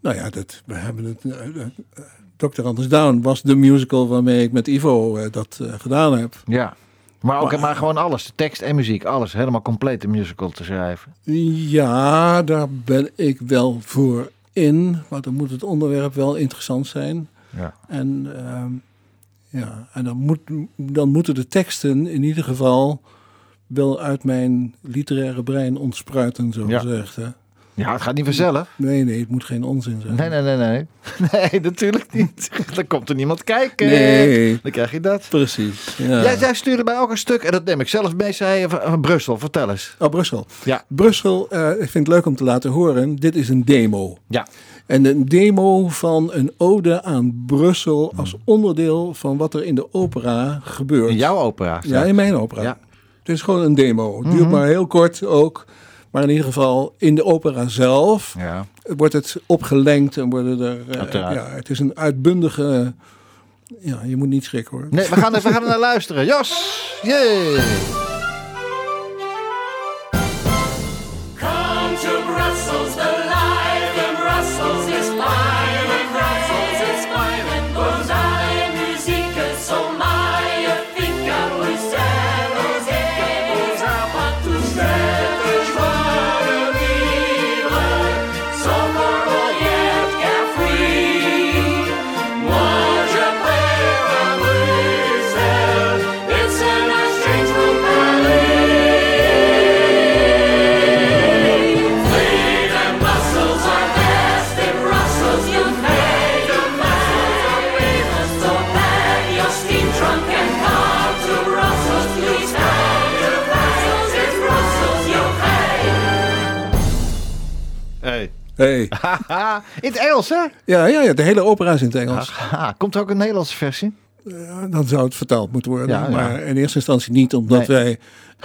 Nou ja, dat, we hebben het. eh, eh, Dr. Anders Down was de musical waarmee ik met Ivo eh, dat gedaan heb. Ja. Maar ook Maar- maar gewoon alles, de tekst en muziek, alles, helemaal compleet een musical te schrijven. Ja, daar ben ik wel voor in. Maar dan moet het onderwerp wel interessant zijn. Ja. En, ehm, ja, en dan, moet, dan moeten de teksten in ieder geval wel uit mijn literaire brein ontspruiten, zo Ja. gezegd. Hè? Ja, het gaat niet vanzelf. Nee, nee, het moet geen onzin zijn. Nee, nee, nee, nee. Nee, natuurlijk niet. Dan komt er niemand kijken. Nee. Dan krijg je dat. Precies. Ja. Jij, jij stuurde mij ook een stuk, en dat neem ik zelf mee, zei je, van, van Brussel. Vertel eens. Oh, Brussel. Ja. Brussel, eh, ik vind het leuk om te laten horen. Dit is een demo. Ja. En een demo van een ode aan Brussel als onderdeel van wat er in de opera gebeurt. In jouw opera. Ja, in mijn opera. Ja. Het is gewoon een demo. Het duurt maar heel kort ook. Maar in ieder geval in de opera zelf Ja. wordt het opgelengd en worden er. eh, ja, het is een uitbundige. Ja, je moet niet schrikken hoor. Nee, we gaan, er, we gaan er naar luisteren. Jos! Yay! Hey. In het Engels, hè? Ja, ja, ja, de hele opera is in het Engels. Komt er ook een Nederlandse versie? Ja, dan zou het vertaald moeten worden. Ja, ja. Maar in eerste instantie niet, omdat Nee. wij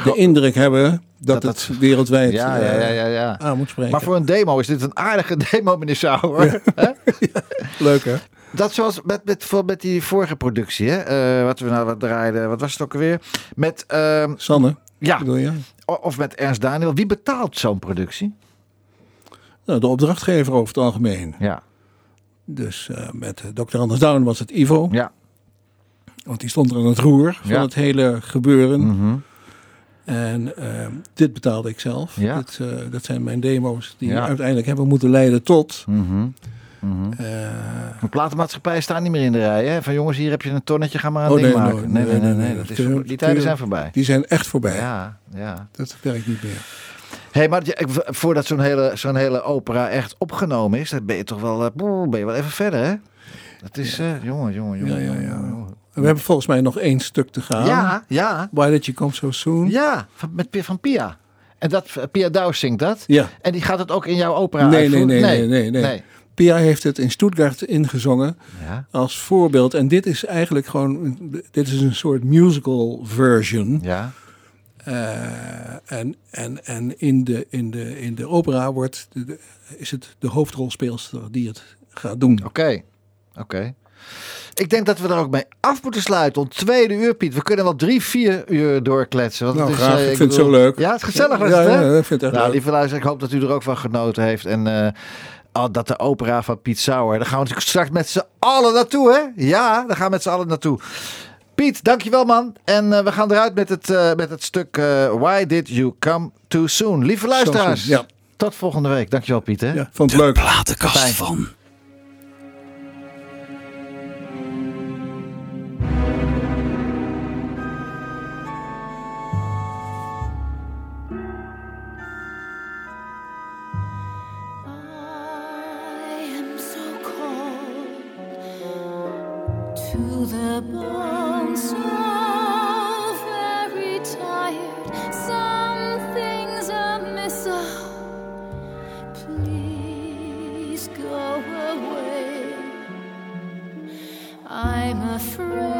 de indruk hebben dat, Dat het wereldwijd Ja, ja, ja, eh, ja. ja. aan moet spreken. Maar voor een demo is dit een aardige demo, meneer Sauer. Leuk hè? Dat zoals met, met, voor- met die vorige productie, hè? eh, wat we nou wat draaiden, wat was het ook alweer? Met, ehm, Sanne, ja, bedoel je? o- of met Ernst Daniel. Wie betaalt zo'n productie? Nou, de opdrachtgever over het algemeen. Ja, Dus eh, met eh, Dr. Anders Down was het Ivo. ja. Want die stond er aan het roer van Ja. het hele gebeuren. Mhm. En eh, dit betaalde ik zelf. Ja. Dit, dat zijn mijn demo's die Ja. uiteindelijk hebben moeten leiden tot... Mhm. eh, De platenmaatschappijen staan niet meer in de rij. Hè? Van jongens, hier heb je een tonnetje, ga maar een Oh, ding nee, maken. nee, Nee, nee, nee. nee. Dat is die tijden zijn voorbij. die zijn echt voorbij. Ja, ja. Dat werkt niet meer. Hey, maar voordat zo'n hele, zo'n hele opera echt opgenomen is, dan ben je toch wel, eh, boe, ben je wel even verder, hè? Dat is, eh, jongen, jongen, jongen. Ja, jongen. We hebben volgens mij nog één stuk te gaan. Ja, ja, Why Did You Come So Soon? ja, van, met, van Pia. En dat, Pia Douws zingt dat. Ja. En die gaat het ook in jouw opera Nee, nee, uitvoeren? nee, nee, nee, nee. Pia heeft het in Stuttgart ingezongen Ja, als voorbeeld. En dit is eigenlijk gewoon, dit is een soort musical version. ja. Eh, en en, en in, de, in, de, in de opera wordt de, de- is het de hoofdrolspeelster die het gaat doen. Oké, oké. Ik denk dat we er ook mee af moeten sluiten. Om tweede uur, Piet. We kunnen wel drie, vier uur doorkletsen. Want Nou, het is, graag. eh, Ik vind het zo leuk. Ja, het is gezellig Ja, het, ja, ik vind het echt nou, lieve luisteraar, ik hoop dat u er ook van genoten heeft. En eh, al dat de opera van Piet Sauer. Daar gaan we natuurlijk straks met z'n allen naartoe, hè? Ja, daar gaan we met z'n allen naartoe. Piet, dankjewel man. En eh, we gaan eruit met het, eh, met het stuk eh, Why Did You Come Too Soon? Lieve luisteraars, tot volgende week. Dankjewel Piet. Ja, vond het De leuk. platenkast van... to the. Away. I'm afraid.